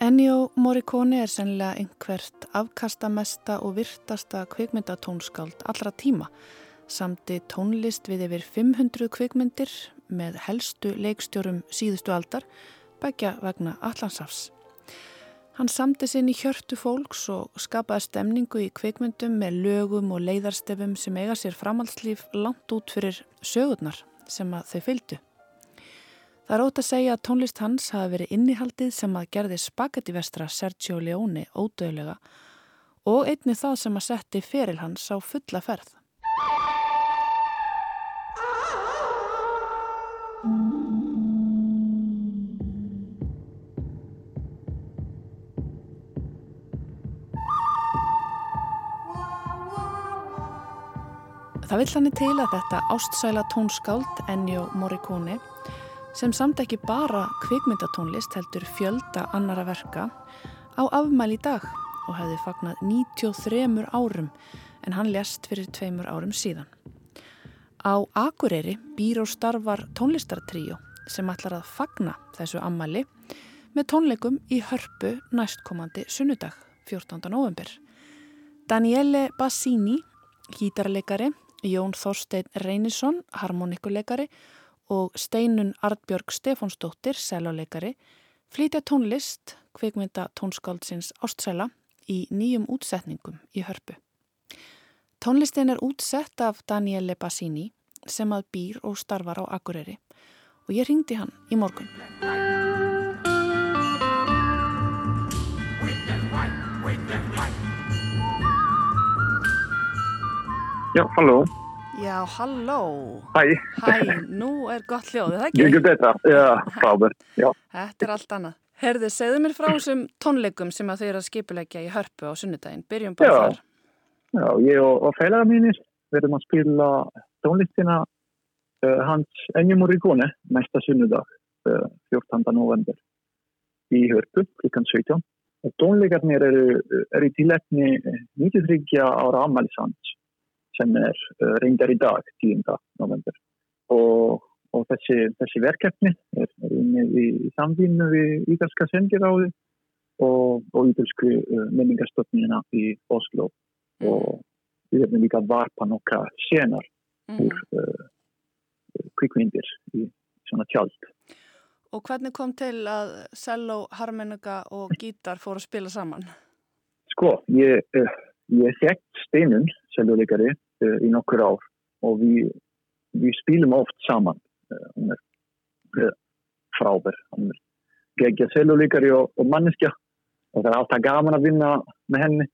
Ennio Morricone er sennilega einhvert afkastamesta og virtasta kveikmyndatónskáld allra tíma samti tónlist við yfir 500 kvikmyndir með helstu leikstjórum síðustu aldar, begja vegna Allandsafs. Hann samti sinn í hjörtu fólks og skapaði stemningu í kvikmyndum með lögum og leiðarstefum sem eiga sér framhaldslíf langt út fyrir sögurnar sem að þau fylgdu. Það er ótt að segja að tónlist hans hafi verið innihaldið sem að gerði spagettivestra Sergio Leone ódöðlega og einni það sem að setti feril hans á fulla ferð. Það vill hann til að þetta ástsæla tónskáld Ennio Morricone sem samt ekki bara kvikmyndatónlist heldur fjölda annara verka á afmæli í dag og hefði fagnat 93 árum en hann lest fyrir tveimur árum síðan. Á Akureyri býr og starfar tónlistartríu sem ætlar að fagna þessu ammali með tónleikum í hörpu næstkomandi sunnudag 14. november. Daniele Bassini, gítarleikari, Jón Þorstein Reynisson, harmonikuleikari og Steinun Artbjörg Stefánsdóttir, seluleikari, flytja tónlist, kvikmynda tónskáldsins Ástsæla í nýjum útsetningum í hörpu. Tónlistin er útsett af Daniele Bassini sem að býr og starfar á Akureyri og ég ringdi hann í morgun. Já, halló. Já, halló. Hæ. Hæ, nú er gott hljóð, er það ekki? Ekki betra, já, [LAUGHS] frábært, já. Þetta er allt annað. Herði, segðu mér frá þessum tónleikum sem að þau eru að skipulegja í hörpu á sunnudaginn. Byrjum bara Já. þar. Já, ég og, og félaga mínir verðum að spila tónlistina uh, hans Ennio Morricone næsta sunnudag, uh, 14. november í Hörpu, klukkan 17. Og tónleikarnir eru, eru í tilefni 93 ára ammælisans sem er uh, reyndar í dag, 10. november. Og, og þessi, þessi verkefni er, er inni í, í samvinnu við Ítalska sendiráði og, og Ítalsku uh, menningarstofnina í Oslo og við erum líka varpa nokkra senar úr uh, kvikmyndir í svona tjald. Og hvernig kom til að cello, harmonika og gítar fóru að spila saman? Sko, ég, ég þekkt Steinun, seljuleikari, uh, í nokkur ár og við, við spilum oft saman. Uh, hún er frábær, hún er geggja seljuleikari og, og manneskja og það er alltaf gaman að vinna með henni.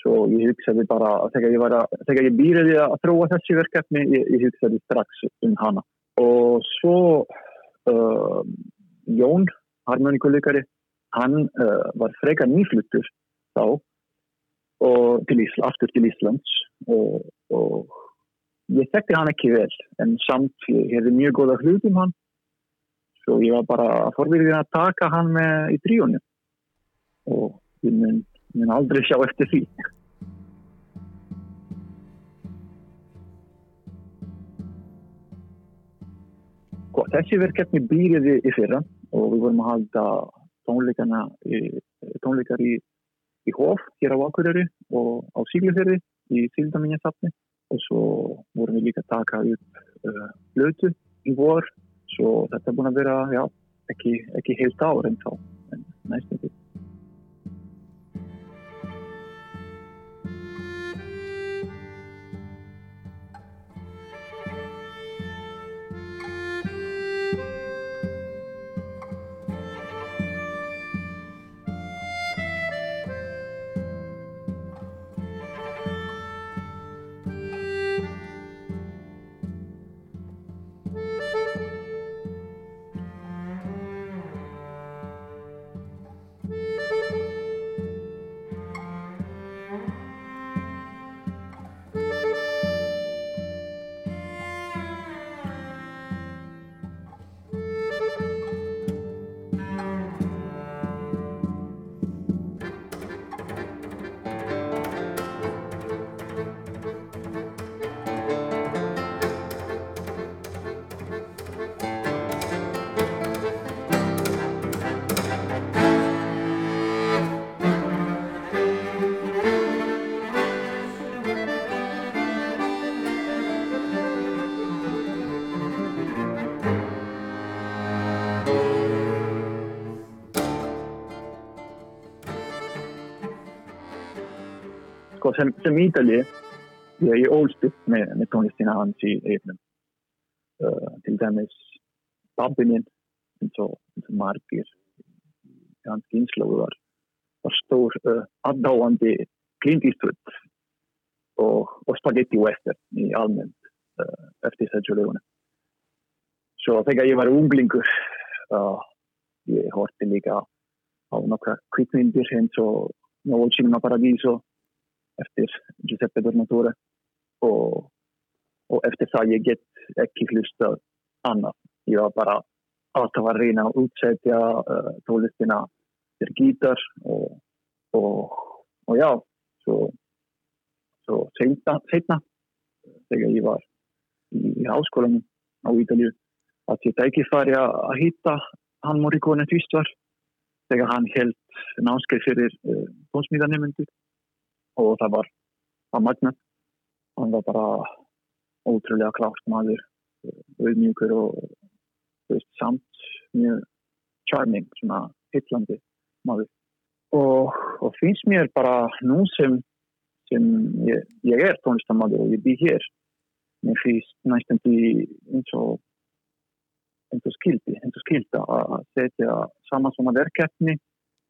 Svo ég hugsaði bara, þegar ég, að, þegar ég býrði að þróa þessi verkefni, ég, ég hugsaði strax um hana. Og svo uh, Jón, harmonikuleikari, hann uh, var frekar nýfluttur þá og til Ísla, aftur til Íslands og, og ég þekkti hann ekki vel en samt ég hefði mjög góða hlut um hann. Svo ég var bara forvirðin að taka hann með í tríunni og ég mun, mun aldrei sjá eftir því. Sko, þessi verkefni býriði í fyrra og við vorum að halda tónleikana í, tónleikar í, í Hóf hér á Akureyri og á Síglufjörði í Sildaminjasafni og svo vorum við líka að taka upp uh, blötu í vor svo þetta er búin að vera, já, ekki, ekki heilt ár en þá, en næstum því. Sko, sem, sem Ítali, ég, ég ólst upp með, með tónlistina hans í eignum. Uh, til dæmis pappininn, eins og, eins og margir, hans kynnslóðu var, var stór uh, aðdáandi Clint Eastwood og, og Spaghetti Western í almennt uh, eftir þessu löguna. Svo þegar ég var unglingur, uh, ég horti líka á nokkra kvittmyndir eins og Nuovo Cinema Paradiso eftir Giuseppe Tornatore og, og eftir það ég get ekki hlusta annað. Ég var bara alltaf að reyna að útsetja uh, tólistina fyrir gítar og, og, og já, svo, svo setna, setna þegar ég var í, í háskólanum á Ídalju að ég tæki fari að hitta hann Morricone tvistvar þegar hann held námskeið fyrir uh, tónsmíðanemundur og það var að magna hann var bara ótrúlega klárt maður auðmjúkur og veist, samt mjög charming, svona hittlandi maður. Og, og finnst mér bara nú sem, sem ég, ég er tónlistamæður og ég bý hér mér finnst næstum því eins og eins og skildi, eins og skilda að setja saman svona verkefni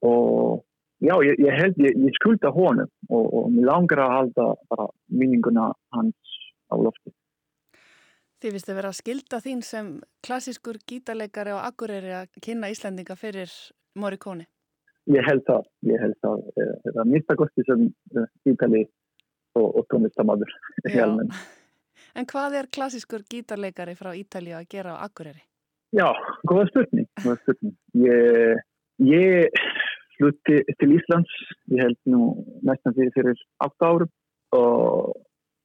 og já, ég, ég held ég, ég skulda honum og, og mér langar að halda bara minninguna hans á lofti Þið að vera að skilda þín sem klassískur gítarleikari og akureyri að kynna Íslandinga fyrir Morricone? Ég held það, ég held það. Eh, það er mistakosti sem gítali eh, og, og tónlistamadur. [LAUGHS] En hvað er klassískur gítarleikari frá Ítali að gera á akureyri? Já, góða spurning. Góða spurning. Ég, ég flutti til Íslands, ég held nú næstan fyrir, fyrir 8 árum. Og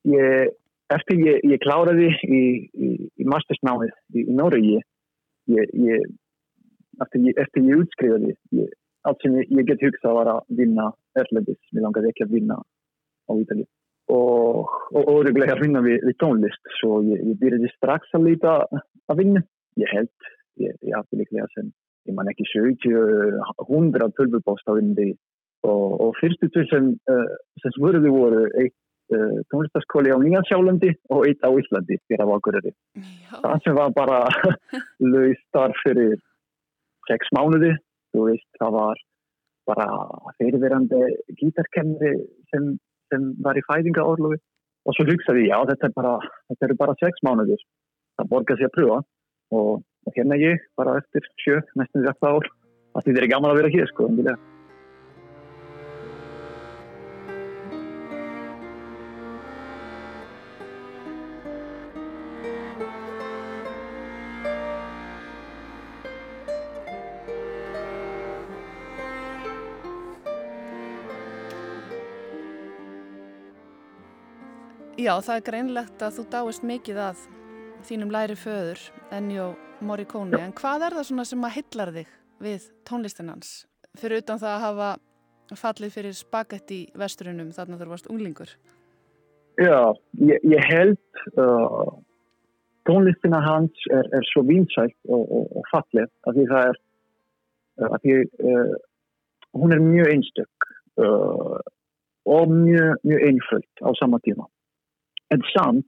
ég eftir ég, ég kláraði í, í, í mastersnámið í, í Noregi ég, eftir, eftir ég útskrifaði allt sem ég get hugsað var að vinna erlendis, mér langaði ekki að vinna á Ítali og óreglega að vinna við, við tónlist. Svo ég byrjaði strax að líta að vinna, ég held ég hafði líklega sem ég man ekki 70, 100 tölvupóst á vinni og, og fyrstu tvið sem, uh, sem svörðu voru eitt uh, tónlistaskóli á Nýjansjálandi og eitt á Íslandi fyrir að vakurari. Það sem var bara [LAUGHS] laus starf fyrir sex mánuði, þú veist, það var bara fyrirverandi gítarkennri sem, sem var í fæðingaorlofi og svo hugsaði ég, já þetta er bara, þetta eru bara sex mánuðir, það borgar sér að pröfa. Og, og hérna ég bara eftir sjö, næstum því þetta ár, að þetta er gaman að vera hér sko, endilega. Já, það er greinlegt að þú dáist mikið að þínum læri föður, Ennio Morricone, en hvað er það svona sem að hillar þig við tónlistinans? Fyrir utan það að hafa fallið fyrir spagetti vesturunum þarna þú varst unglingur. Já, ég, ég held uh, tónlistina hans er, er svo vinsælt og, og, og fallið að því það er uh, að því uh, hún er mjög einstök uh, og mjög, mjög einföld á sama tíma en samt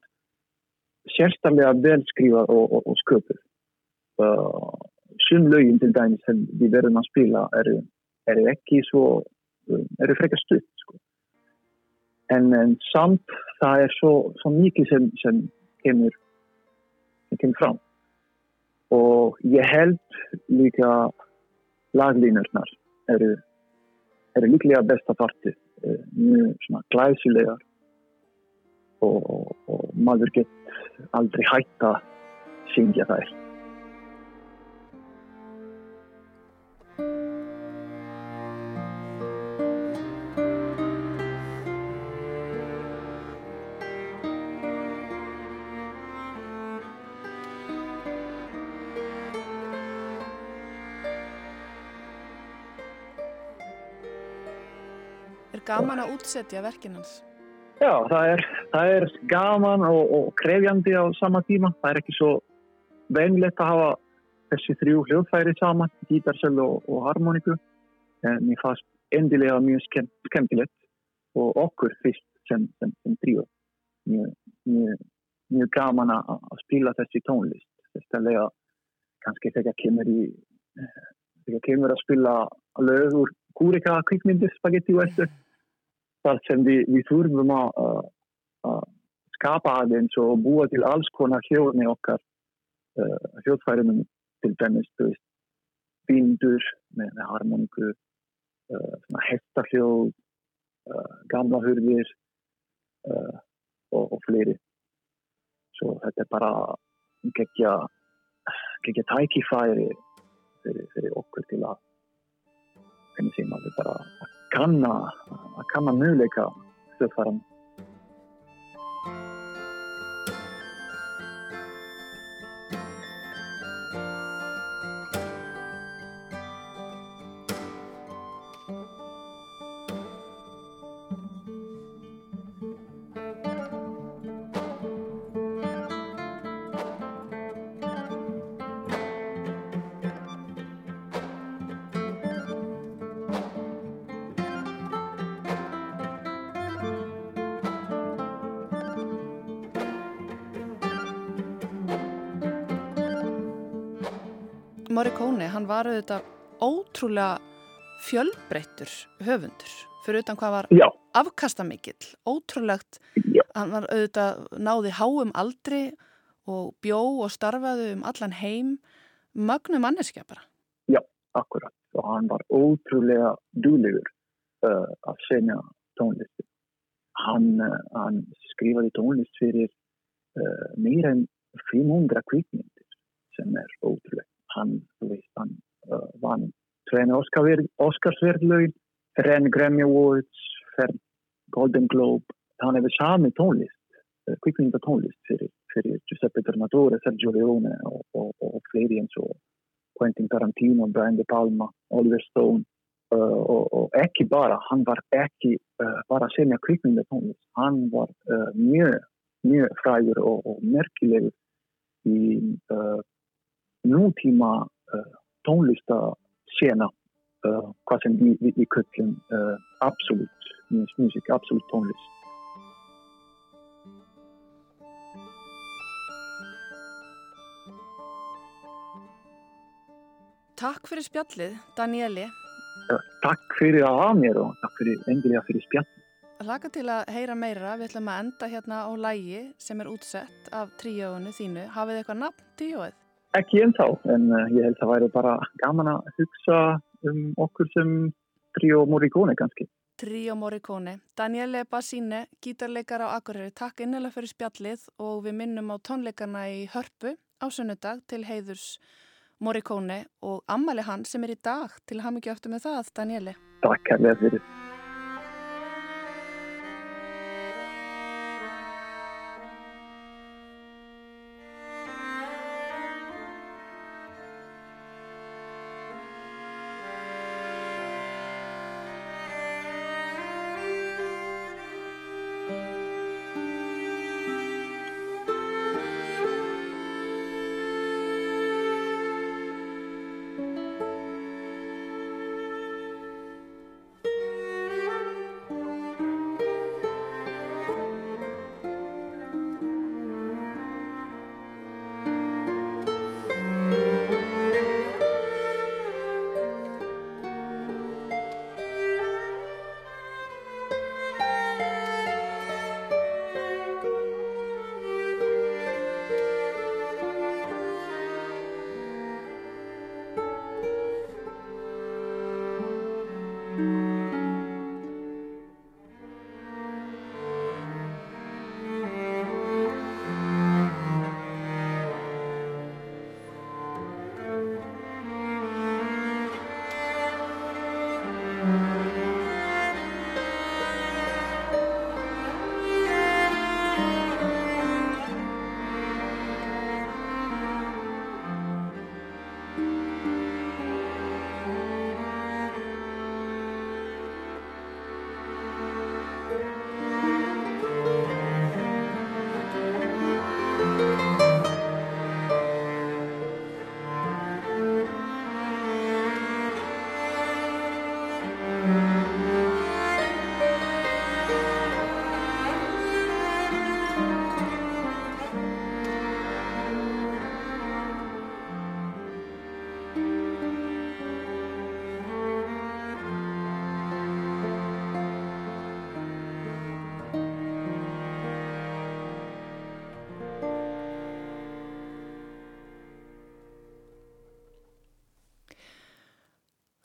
sérstaklega velskrifað og, og, og sköpuð uh, sum lögin til dæmis sem við verðum að spila eru, eru ekki svo eru frekar stutt sko. en, en samt það er svo, svo mikið sem, sem kemur sem kemur fram og ég held líka laglínurnar eru, eru líklega besta parti uh, mjög svona glæsilegar og, og maður gett aldrei hægt að syngja þær. Gaman að útsetja verkinans? Já, það er, það er gaman og, og krefjandi á sama tíma. Það er ekki svo venilegt að hafa þessi þrjú hljóðfæri saman, gítarsölu og, og harmoníku. En mér fannst endilega mjög skemmt, skemmtilegt og okkur fyrst sem, sem, sem tríu. Mjög, mjög, mjög gaman að spila þessi tónlist. Sérstaklega kannski þegar kemur í þegar kemur að spila lög úr kúrika kvikmyndir spagetti western þar sem við, við þurfum að uh, skapa aðeins og búa til alls konar hljóðni okkar uh, hljóðfærinum til dæmis bindur með, með harmoniku uh, hestahljóð gamla hurðir og, og fleiri. Svo þetta er bara geggja geggja tækifæri fyrir, fyrir okkur til að hvernig sem að við bara kanna að kanna möguleika stöðfæran Morricone, hann var auðvitað ótrúlega fjölbreyttur höfundur. Fyrir utan hvað var Já. afkastamikill, ótrúlegt. Já. hann var auðvitað náði háum aldri og bjó og starfaði um allan heim mögnu manneskja bara. Já, akkurat. Og hann var ótrúlega dúlegur uh, að senja tónlist hann, uh, hann skrifaði tónlist fyrir uh, meira en 500 kvikmyndir sem er ótrúlega hann, veist, hann uh, vann tvein Óskarsverðlaun, þrenn Grammy Awards, fenn Golden Globe. Hann hefur sami tónlist, uh, kvikmynda tónlist fyrir, fyrir Giuseppe Tornatore, Sergio Leone og, og, og fleiri eins og Quentin Tarantino, Brian De Palma, Oliver Stone. Uh, og, og ekki bara, hann var ekki uh, bara að semja kvikmynda tónlist. Hann var uh, mjög, mjög frægur og merkilegur í uh, nútíma uh, tónlistasena uh, hvað sem við, við, við köllum uh, absolutt musik, absolutt tónlist Takk fyrir spjallið, Danieli Takk fyrir að hafa mér og takk fyrir endilega fyrir spjallið Laka til að heyra meira, við ætlum að enda hérna á lægi sem er útsett af tríóinu þínu. Hafið eitthvað nafn tríóið? Ekki ennþá, en uh, ég held að það væri bara gaman að hugsa um okkur sem Trio Morricone kannski. Trio Morricone. Daniele Bassine, gítarleikar á Akureyri, takk innilega fyrir spjallið og við minnum á tónleikana í Hörpu á sunnudag til heiðurs Morricone og ammali hann sem er í dag til ham ekki öftu með það, Daniele. Takk hérlega fyrir.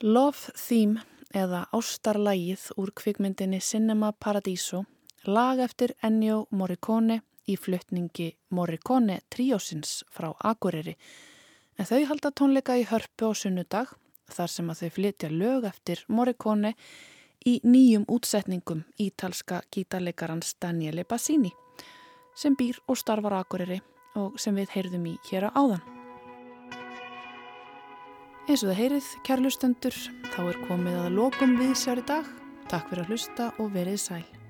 Love Theme eða Ástarlægið úr kvikmyndinni Cinema Paradiso lag eftir Ennio Morricone í fluttningi Morricone tríósins frá Akureyri en þau halda tónleika í hörpu á sunnudag þar sem að þau flytja lög eftir Morricone í nýjum útsetningum ítalska gítarleikarans Daniele Bassini sem býr og starfar Akureyri og sem við heyrðum í hér á áðan. Eins og það heyrið, kærlustendur, þá er komið að lokum við sér í dag. Takk fyrir að hlusta og verið sæl.